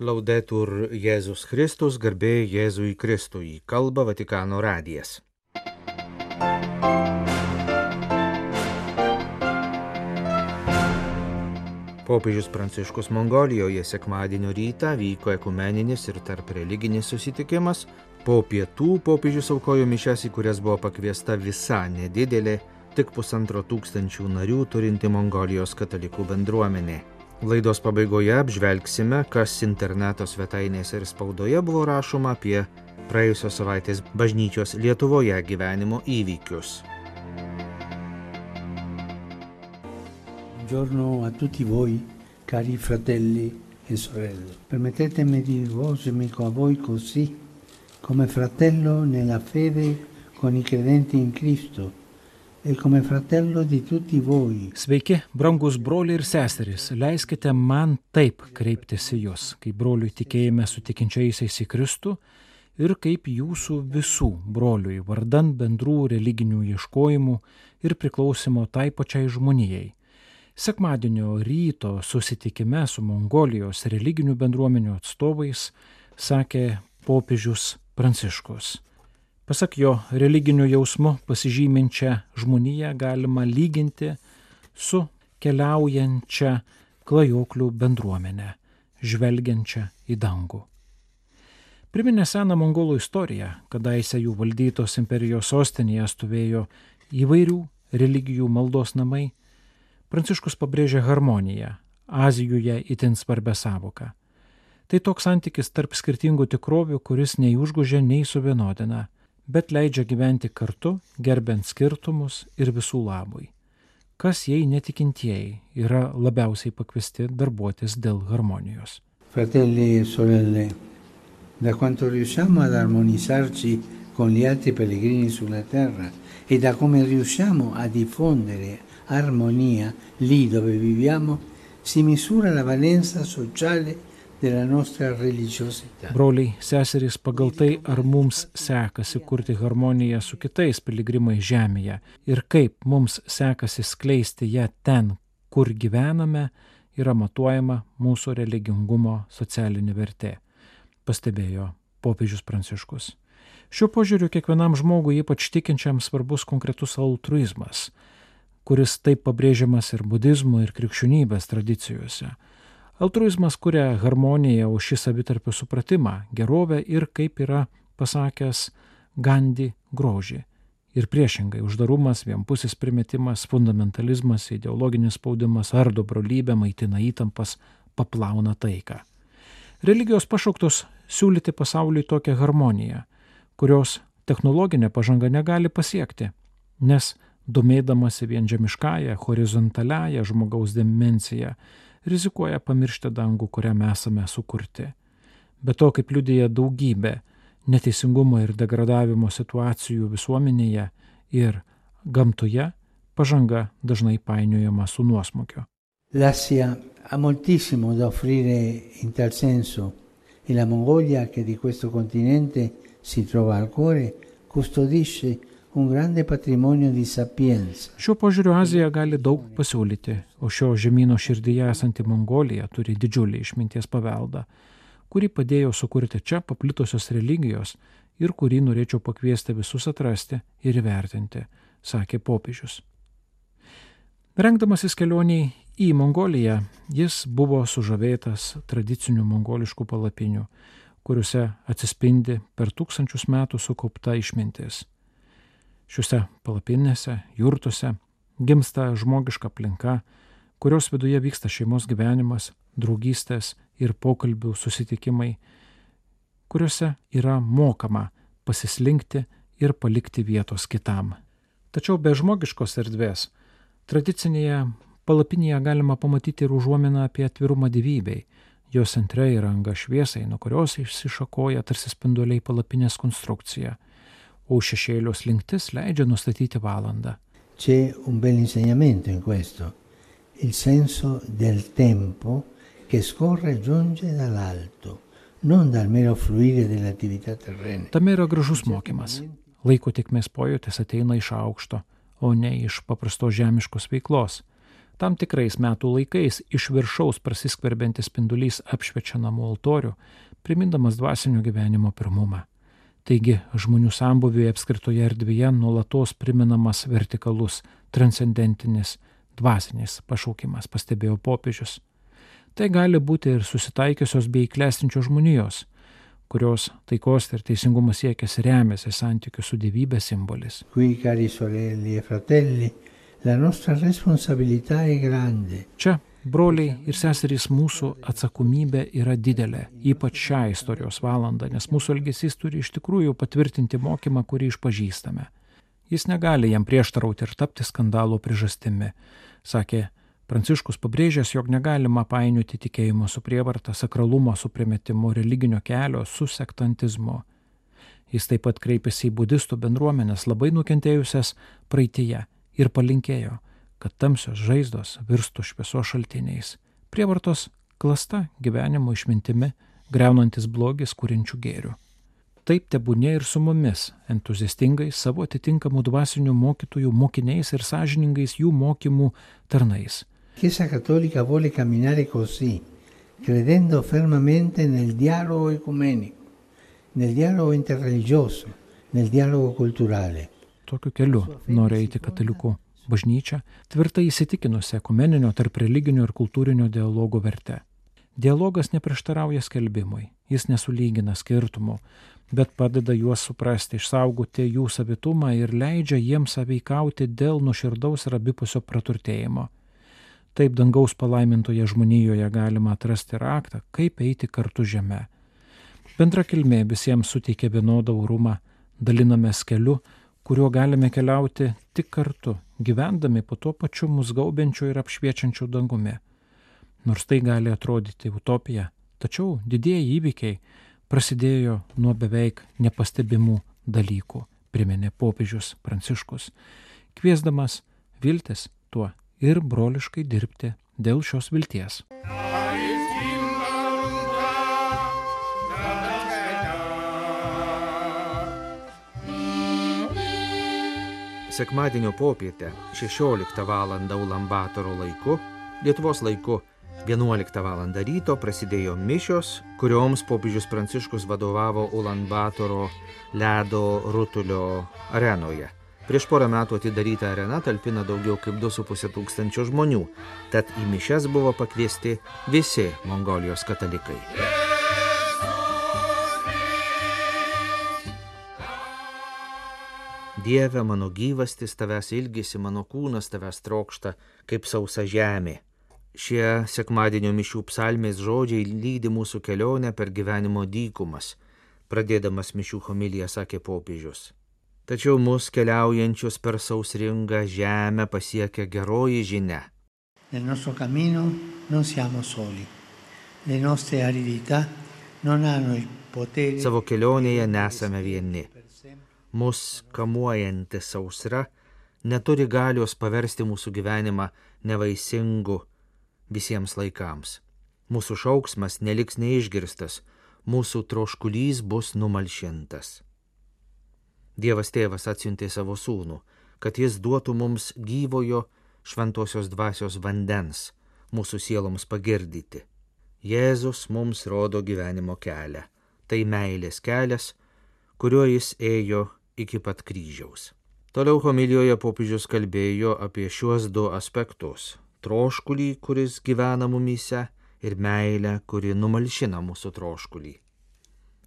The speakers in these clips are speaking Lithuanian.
Laudetur Jėzus Kristus, garbė Jėzui Kristui, kalba Vatikano radijas. Popiežius Pranciškus Mongolijoje sekmadienio rytą vyko ekumeninis ir tarp religinis susitikimas. Po pietų popiežius aukojo mišes, į kurias buvo pakviesta visa nedidelė, tik pusantro tūkstančių narių turinti Mongolijos katalikų bendruomenė. Laidos pabaigoje apžvelgsime, kas interneto svetainėse ir spaudoje buvo rašoma apie praėjusios savaitės bažnyčios Lietuvoje gyvenimo įvykius. Buongiorno a tutti voi, cari fratelli e sorelle. Permettetemi di rivolgermi a voi così, come fratello nella fede con i credenti in Cristo e come fratello di tutti voi. Sveiki, brangus broliai ir seserys, leiskite man taip kreiptis į jūs, kaip broliui tikėjime su tikinčiaisiais į Kristų ir kaip jūsų visų broliui, vardan bendrų religinių ieškojimų ir priklausimo tai pačiai žmonijai. Sekmadienio ryto susitikime su Mongolijos religinių bendruomenių atstovais sakė popiežius Pranciškus. Pasak jo, religiniu jausmu pasižyminčią žmoniją galima lyginti su keliaujančia klajoklių bendruomenė, žvelgiančia į dangų. Priminė seną mongolų istoriją, kadaise jų valdytos imperijos sostinėje stovėjo įvairių religijų maldos namai, Pranciškus pabrėžė harmoniją, Azijoje itin svarbę savoką. Tai toks santykis tarp skirtingų tikrovių, kuris nei užgužė, nei suvienodina bet leidžia gyventi kartu, gerbent skirtumus ir visų labui. Kas jei netikintieji yra labiausiai pakviesti darbuotis dėl harmonijos. Fratelli e sorelle, da quanto riusciamo ad armonizzarci con gli altri pellegrini sulla terra e da come riusciamo a diffondere armonia lì dove viviamo, si misura la valenza sociale Broliai, seserys, pagal tai, ar mums sekasi kurti harmoniją su kitais piligrimais žemėje? Ir kaip mums sekasi skleisti ją ten, kur gyvename, yra matuojama mūsų religingumo socialinė vertė, pastebėjo popiežius Pranciškus. Šiuo požiūriu kiekvienam žmogui, ypač tikinčiam, svarbus konkretus altruizmas, kuris taip pabrėžiamas ir budizmo, ir krikščionybės tradicijose Altruizmas kuria harmoniją už šį savitarpio supratimą, gerovę ir, kaip yra pasakęs Gandhi, grožį. Ir priešingai, uždarumas, vienpusis primetimas, fundamentalizmas, ideologinis spaudimas ardo brolybę, maitina įtampas, paplauna taiką. Religijos pašauktos siūlyti pasauliui tokią harmoniją, kurios technologinė pažanga negali pasiekti, nes domėdamasi vien žemiškąją, horizontaliąją žmogaus dimenciją, rizikuoja pamiršti dangų, kuriam esame sukurti. Be to, kaip liudija daugybė neteisingumo ir degradavimo situacijų visuomenėje ir gamtoje, pažanga dažnai painiojama su nuosmukio. L'Asia ha moltissimo da offrire in tal senso e la Mongolia, che di questo continente si trova al cuore, custodisce Šiuo požiūriu Azija gali daug pasiūlyti, o šio žemynų širdyje esanti Mongolija turi didžiulį išminties paveldą, kurį padėjo sukurti čia paplitusios religijos ir kurį norėčiau pakviesti visus atrasti ir įvertinti, sakė popiežius. Rengdamasis kelioniai į Mongoliją, jis buvo sužavėtas tradicinių mongoliškų palapinių, kuriuose atsispindi per tūkstančius metų sukaupta išmintis. Šiuose palapinėse, jurtuose gimsta žmogiška aplinka, kurios viduje vyksta šeimos gyvenimas, draugystės ir pokalbių susitikimai, kuriuose yra mokama pasislinkti ir palikti vietos kitam. Tačiau be žmogiškos erdvės tradicinėje palapinėje galima pamatyti ir užuominą apie atvirumą gyvybei. Jos centre yra anga šviesai, nuo kurios išsišakoja tarsi spinduliai palapinės konstrukcija o šešėlio slinktis leidžia nustatyti valandą. C'è un bel insegnamento in questo, il senso del tempo che scorre giunge dall'alto, non dal mero fluire delle attività terrene. Tame yra gražus mokymas. Laiko tikmės pojūtis ateina iš aukšto, o ne iš paprastos žemiškos veiklos. Tam tikrais metų laikais iš viršaus prasiskverbiantis spindulys apšviečia namų altorių, primindamas dvasinio gyvenimo pirmumą. Taigi žmonių sambuviai apskritoje erdvėje nuolatos priminamas vertikalus, transcendentinis, dvasinis pašaukimas, pastebėjo popiežius. Tai gali būti ir susitaikiusios bei klestinčios žmonijos, kurios taikos ir teisingumo siekis remiasi santykių su dievybės simbolis. Qui, cari sorelli e fratelli, la nostra responsabilità è grande. Čia, broliai ir seserys, mūsų atsakomybė yra didelė, ypač šią istorijos valandą, nes mūsų elgesys turi iš tikrųjų patvirtinti mokymą, kurį išpažįstame. Jis negali jam prieštarauti ir tapti skandalo priežastimi, sakė Pranciškus pabrėžęs, jog negalima painioti tikėjimo su prievarta, sakralumo su primetimu, religinio kelio su sektantizmu. Jis taip pat kreipėsi į budistų bendruomenės labai nukentėjusias praeitie ir palinkėjo, kad tamsios žaizdos virstų šviesos šaltiniais. Prievartos klasta gyvenimo išmintimi, greunantis blogis kūrinčių gėrių. Taip tebūnė ir su mumis, entuziastingai savo atitinkamų dvasinių mokytojų mokiniais ir sąžiningais jų mokymų tarnais. Chiesa Cattolica vuole camminare così, credendo fermamente nel dialogo ecumenico, nel dialogo interreligioso, nel dialogo culturale. Tokiu keliu nori eiti katalikų bažnyčia, tvirtai įsitikinusi ekumeninio tarp religinio ir kultūrinio dialogo verte. Dialogas neprieštarauja skelbimui, jis nesulygina skirtumų, bet padeda juos suprasti, išsaugoti jų savitumą ir leidžia jiems saveikauti dėl nuširdaus ir abipusio praturtėjimo. Taip dangaus palaimintoje žmonijoje galima atrasti raktą, kaip eiti kartu žemė. Bendra kilmė visiems suteikia vienodą orumą, dalinamės keliu, kuriuo galime keliauti tik kartu, gyvendami po tuo pačiu mus gaubiančiu ir apšviečiančiu dangumi. Nors tai gali atrodyti utopija, tačiau didieji įvykiai prasidėjo nuo beveik nepastebimų dalykų, priminė popiežius Pranciškus, kviesdamas viltis tuo ir broliškai dirbti dėl šios vilties. Sekmadienio popietę 16 val. Ulambatoro laiku, Lietuvos laiku 11 val. ryto prasidėjo mišios, kurioms popiežius Pranciškus vadovavo Ulanbatoro ledo rutulio arenoje. Prieš porą metų atidaryta arena talpina daugiau kaip 2,5 tūkstančio žmonių, tad į mišes buvo pakviesti visi Mongolijos katalikai. Dieve, mano gyvastis tavęs ilgisi, mano kūnas tavęs trokšta, kaip sausa žemė. Šie sekmadienio mišių psalmės žodžiai lydi mūsų kelionę per gyvenimo dykumas. Pradėdamas mišių homiliją sakė popiežius. Tačiau mus keliaujančius per sausringą žemę pasiekia geroji žinia. Nel nostro cammino non siamo soli. Le nostre aridità non hanno il potere. Savo kelionėje nesame vieni. Mus kamuojanti sausra neturi galios paversti mūsų gyvenimą nevaisingu visiems laikams. Mūsų šauksmas neliks neišgirstas, mūsų troškulys bus numalšintas. Dievas tėvas atsiuntė savo sūnų, kad jis duotų mums gyvojo šventosios dvasios vandens mūsų sieloms pagirdyti. Jėzus mums rodo gyvenimo kelią. Tai meilės kelias, kuriuo jis ėjo iki pat kryžiaus. Toliau homilijoje popiežius kalbėjo apie šiuos du aspektus - troškulį, kuris gyvena mumyse, ir meilę, kuri numalšina mūsų troškulį.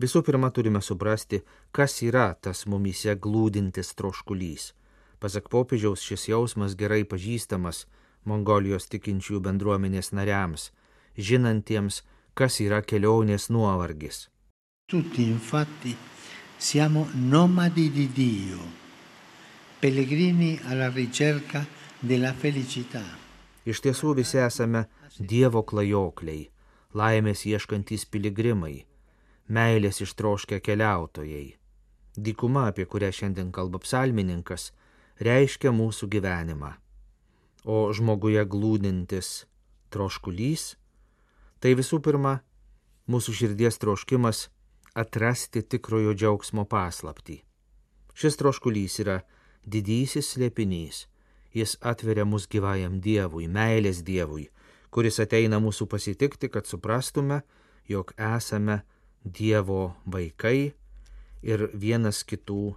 Visų pirma, turime suprasti, kas yra tas mumyse glūdintis troškulys. Pasak popiežiaus, šis jausmas gerai pažįstamas Mongolijos tikinčiųjų bendruomenės nariams, žinantiems, kas yra kelionės nuovargis. Tutti infatti siamo nomadi di Dio, pellegrini alla ricerca della felicità. Iš tiesų visi esame Dievo klajokliai, laimės ieškantys piligrimai meilės ištroškę keliautojai. Dykuma, apie kurią šiandien kalba psalmininkas, reiškia mūsų gyvenimą. O žmoguje glūdintis troškulys - tai visų pirma mūsų širdies troškimas atrasti tikrojo džiaugsmo paslaptį. Šis troškulys yra didysis slėpinys, Jis atveria mus gyvajam Dievui, meilės Dievui, kuris ateina mūsų pasitikti, kad suprastume, jog esame Dievo vaikai ir vienas kitų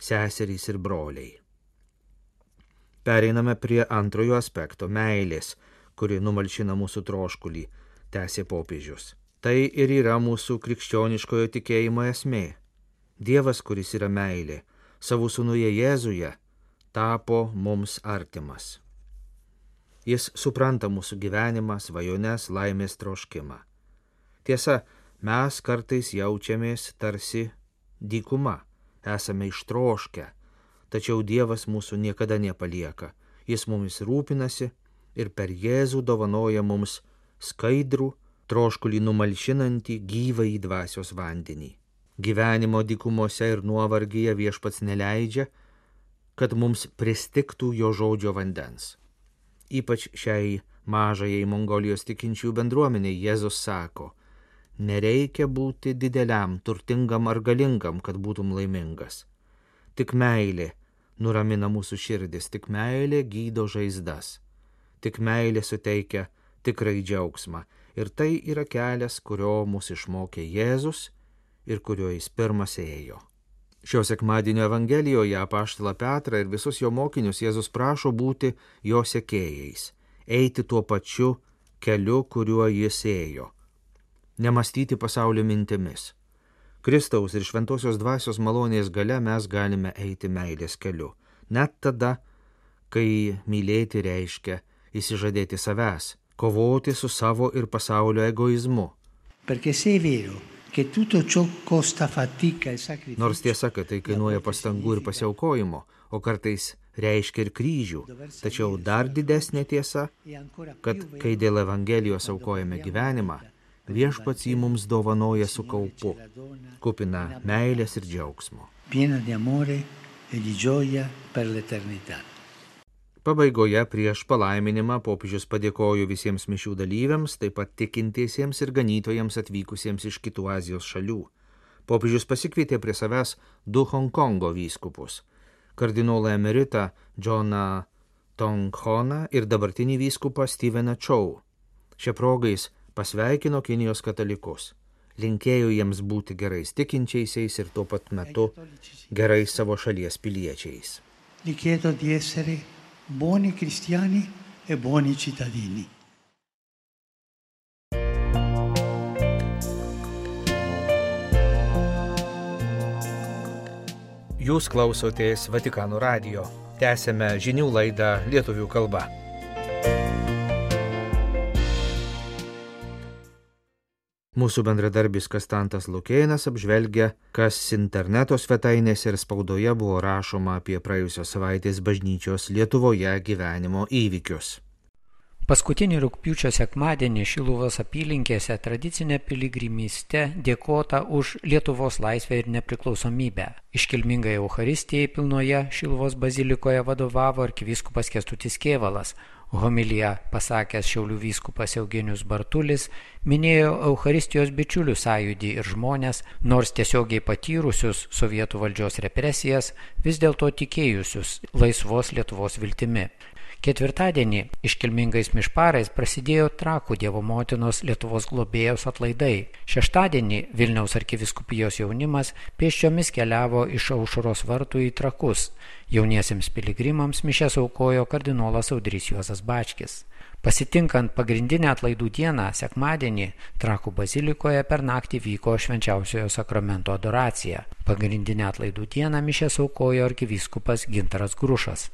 seserys ir broliai. Pereiname prie antrojo aspekto - meilės, kuri numalšina mūsų troškulį, tęsė popiežius. Tai ir yra mūsų krikščioniškojo tikėjimo esmė. Dievas, kuris yra meilė, savo sūnuje Jėzuje, tapo mums artimas. Jis supranta mūsų gyvenimą, svajones, laimės troškimą. Tiesa, mes kartais jaučiamės tarsi dykuma, esame ištroškę, tačiau Dievas mūsų niekada nepalieka, Jis mumis rūpinasi ir per Jėzų dovanoja mums skaidrų, troškulį numalšinantį gyvą į dvasios vandenį. Gyvenimo dykumose ir nuovargyje viešpats neleidžia, kad mums pristiktų jo žodžio vandens. Ypač šiai mažajai Mongolijos tikinčių bendruomeniai Jėzus sako, nereikia būti dideliam, turtingam ar galingam, kad būtum laimingas. Tik meilė nuramina mūsų širdis, tik meilė gydo žaizdas, tik meilė suteikia tikrai džiaugsmą. Ir tai yra kelias, kurio mus išmokė Jėzus ir kuriuo jis pirmas ėjo. Šio sekmadienio Evangelijoje apaštalą Petrą ir visus jo mokinius Jėzus prašo būti jo sekėjais, eiti tuo pačiu keliu, kuriuo jis ėjo nemastyti pasaulio mintimis. Kristaus ir šventosios dvasios malonės gale mes galime eiti meilės keliu. Net tada, kai mylėti reiškia įsižadėti savęs, kovoti su savo ir pasaulio egoizmu. Nors tiesa, kad tai kainuoja pastangų ir pasiaukojimo, o kartais reiškia ir kryžių. Tačiau dar didesnė tiesa, kad kai dėl Evangelijos aukojame gyvenimą, viešpats jį mums dovanoja su kaupu, kupina meilės ir džiaugsmo. Pabaigoje prieš palaiminimą popiežius padėkojo visiems mišių dalyviams, taip pat tikintiesiems ir ganytojams atvykusiems iš kitų Azijos šalių. Popiežius pasikvietė prie savęs du Hongkongo vyskupus - kardinolą emeritą Džoną Tonghoną ir dabartinį vyskupą Steveną Chow. Šia progais pasveikino Kinijos katalikus. Linkėjo jiems būti gerais tikinčiaisiais ir tuo pat metu gerais savo šalies piliečiais. Di essere buoni cristiani e buoni cittadini. Jūs klausotės Vatikano radio. Tęsėme žinių laidą lietuvių kalba. Mūsų bendradarbis Kastantas Lukėnas apžvelgia, kas interneto svetainėse ir spaudoje buvo rašoma apie praėjusios savaitės bažnyčios Lietuvoje gyvenimo įvykius. Paskutinį rūpiučio sekmadienį Šiluvos apylinkėse tradicinė piligrimystė dėkota už Lietuvos laisvę ir nepriklausomybę. Iškilmingai Euharistijai pilnoje Šiluvos bazilikoje vadovavo arkivyskupas Kestutis Kievalas, Homiliją pasakęs Šiaulių vyskupas Eugenijus Bartulis minėjo Euharistijos bičiulių sąjūdį ir žmonės, nors tiesiogiai patyrusius sovietų valdžios represijas, vis dėlto tikėjusius laisvos Lietuvos viltimi. Ketvirtadienį iškilmingais mišparais prasidėjo Trakų Dievo motinos Lietuvos globėjos atlaidai. Šeštadienį Vilniaus arkiviskupijos jaunimas pėsčiomis keliavo iš aušros vartų į Trakus. Jauniesiems piligrimams mišės aukojo kardinolas Audrys Juozas Bačkis. Pasitinkant pagrindinę atlaidų dieną, sekmadienį, Trakų bazilikoje per naktį vyko švenčiausiojo sakramento adoracija. Pagrindinę atlaidų dieną mišės aukojo arkivyskupas Gintaras Grušas.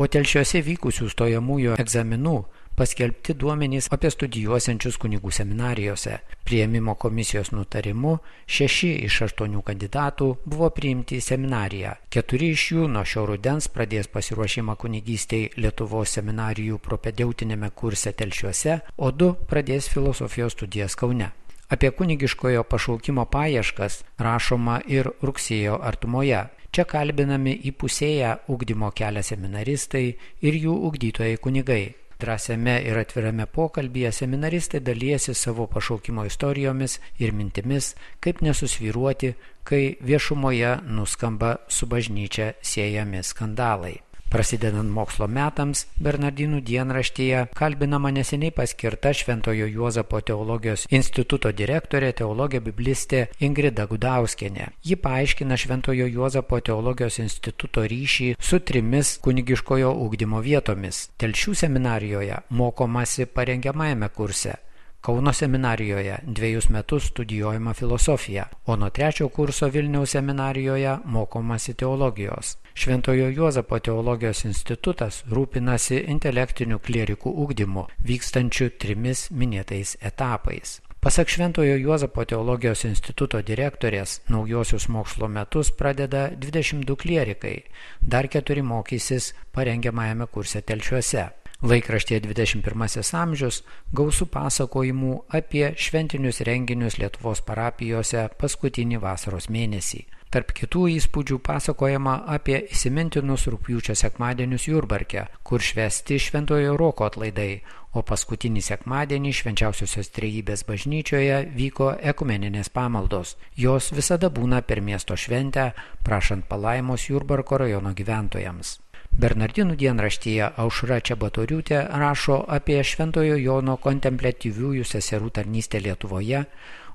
Po telšiuose vykusių stojamųjų egzaminų paskelbti duomenys apie studijuosiančius kunigų seminarijose. Prieimimo komisijos nutarimu šeši iš aštuonių kandidatų buvo priimti į seminariją. Keturi iš jų nuo šio rudens pradės pasiruošimą kunigystėj Lietuvos seminarijų propedeutinėme kurse telšiuose, o du pradės filosofijos studijas Kaune. Apie kunigiškojo pašaukimo paieškas rašoma ir rugsėjo artumoje. Čia kalbinami įpusėję ugdymo kelią seminaristai ir jų ugdytojai kunigai. Drąsiame ir atvirame pokalbėje seminaristai dalyjasi savo pašaukimo istorijomis ir mintimis, kaip nesusviruoti, kai viešumoje nuskamba su bažnyčia siejami skandalai. Prasidedant mokslo metams, Bernardinų dienraštyje kalbinama neseniai paskirta Šventojo Juozapo teologijos instituto direktorė teologė biblistė Ingrida Gudauskenė. Ji paaiškina Šventojo Juozapo teologijos instituto ryšį su trimis kunigiškojo ūkdymo vietomis. Telšių seminarijoje mokomasi parengiamajame kurse Kauno seminarijoje dviejus metus studijuojama filosofija, o nuo trečio kurso Vilniaus seminarijoje mokomasi teologijos. Šventojo Juozapo teologijos institutas rūpinasi intelektiniu klierikų ugdymu, vykstančiu trimis minėtais etapais. Pasak Šventojo Juozapo teologijos instituto direktorės, naujosius mokslo metus pradeda 22 klierikai, dar keturi mokysis parengiamajame kurse telšiuose. Laikraštėje 21 amžius gausų pasakojimų apie šventinius renginius Lietuvos parapijose paskutinį vasaros mėnesį. Tarp kitų įspūdžių pasakojama apie įsimintinus rūpjūčio sekmadienius Jurbarke, kur švesti Šventojo Roko atlaidai, o paskutinį sekmadienį švenčiausiosios trejybės bažnyčioje vyko ekumeninės pamaldos. Jos visada būna per miesto šventę, prašant palaimos Jurbarko rajono gyventojams. Bernardinų dienraštyje Aušra Čiabatoriūtė rašo apie Šventojo Jono kontemplatyviųjų seserų tarnystę Lietuvoje,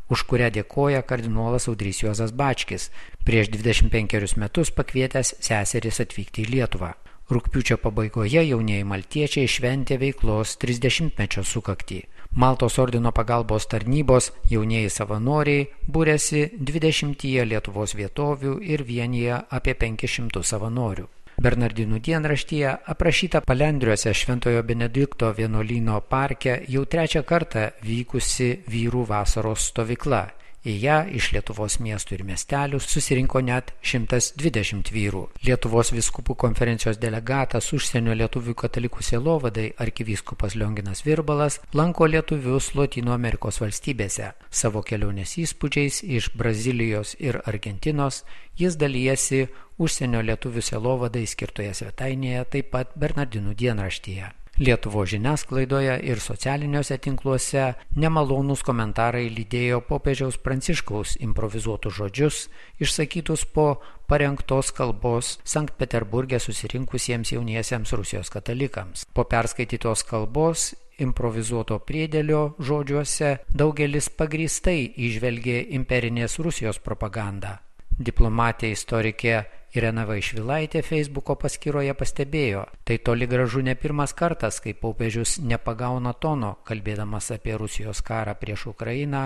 už kurią dėkoja kardinolas Audrys Juozas Bačkis, prieš 25 metus pakvietęs seseris atvykti į Lietuvą. Rūpiučio pabaigoje jaunieji maltiečiai šventė veiklos 30-mečio sukaktį. Maltos ordino pagalbos tarnybos jaunieji savanoriai būrėsi 20 Lietuvos vietovių ir vienyje apie 500 savanorių. Bernardinų dienraštyje aprašyta Palendriuose Šventojo Benedikto vienuolyno parke jau trečią kartą vykusi vyrų vasaros stovykla. Į ją iš Lietuvos miestų ir miestelių susirinko net 120 vyrų. Lietuvos viskupų konferencijos delegatas užsienio lietuvių katalikų sielovadai arkivyskupas Lionginas Virbalas lanko lietuvius Latino Amerikos valstybėse. Savo kelionės įspūdžiais iš Brazilijos ir Argentinos jis dalyjasi užsienio lietuvių selovadai skirtoje svetainėje, taip pat Bernardinų dienraštyje. Lietuvo žiniasklaidoje ir socialiniuose tinkluose nemalonūs komentarai lydėjo popiežiaus pranciškaus improvizuotus žodžius, išsakytus po parengtos kalbos Sankt Peterburgė susirinkusiems jauniesiems Rusijos katalikams. Po perskaitytos kalbos improvizuoto priedėlio žodžiuose daugelis pagrįstai išvelgė imperinės Rusijos propagandą. Diplomatė istorikė Irena Vaišvilaitė Facebooko paskyroje pastebėjo, tai toli gražu ne pirmas kartas, kai popiežius nepagauna tono, kalbėdamas apie Rusijos karą prieš Ukrainą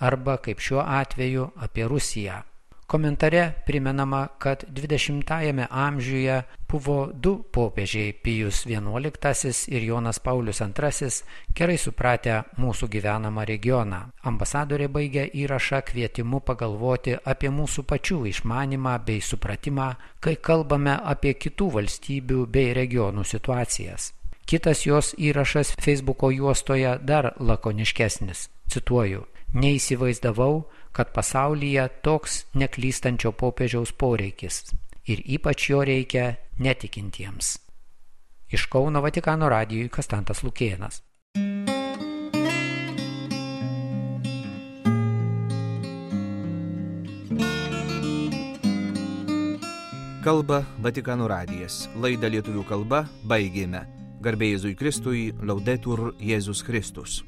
arba, kaip šiuo atveju, apie Rusiją. Komentare primenama, kad 20-ame amžiuje buvo du popiežiai Pijus XI ir Jonas Paulius II gerai supratę mūsų gyvenamą regioną. Ambasadorė baigė įrašą kvietimu pagalvoti apie mūsų pačių išmanimą bei supratimą, kai kalbame apie kitų valstybių bei regionų situacijas. Kitas jos įrašas Facebooko juostoje dar lakoniškesnis. Cituoju, neįsivaizdavau, kad pasaulyje toks neklystančio popiežiaus poreikis ir ypač jo reikia netikintiems. Iš Kauno Vatikano radijui Kastantas Lukėnas. Kalba Vatikano radijas. Laidą lietuvių kalba baigėme. Garbėjai Jėzui Kristui, laudetur Jėzus Kristus.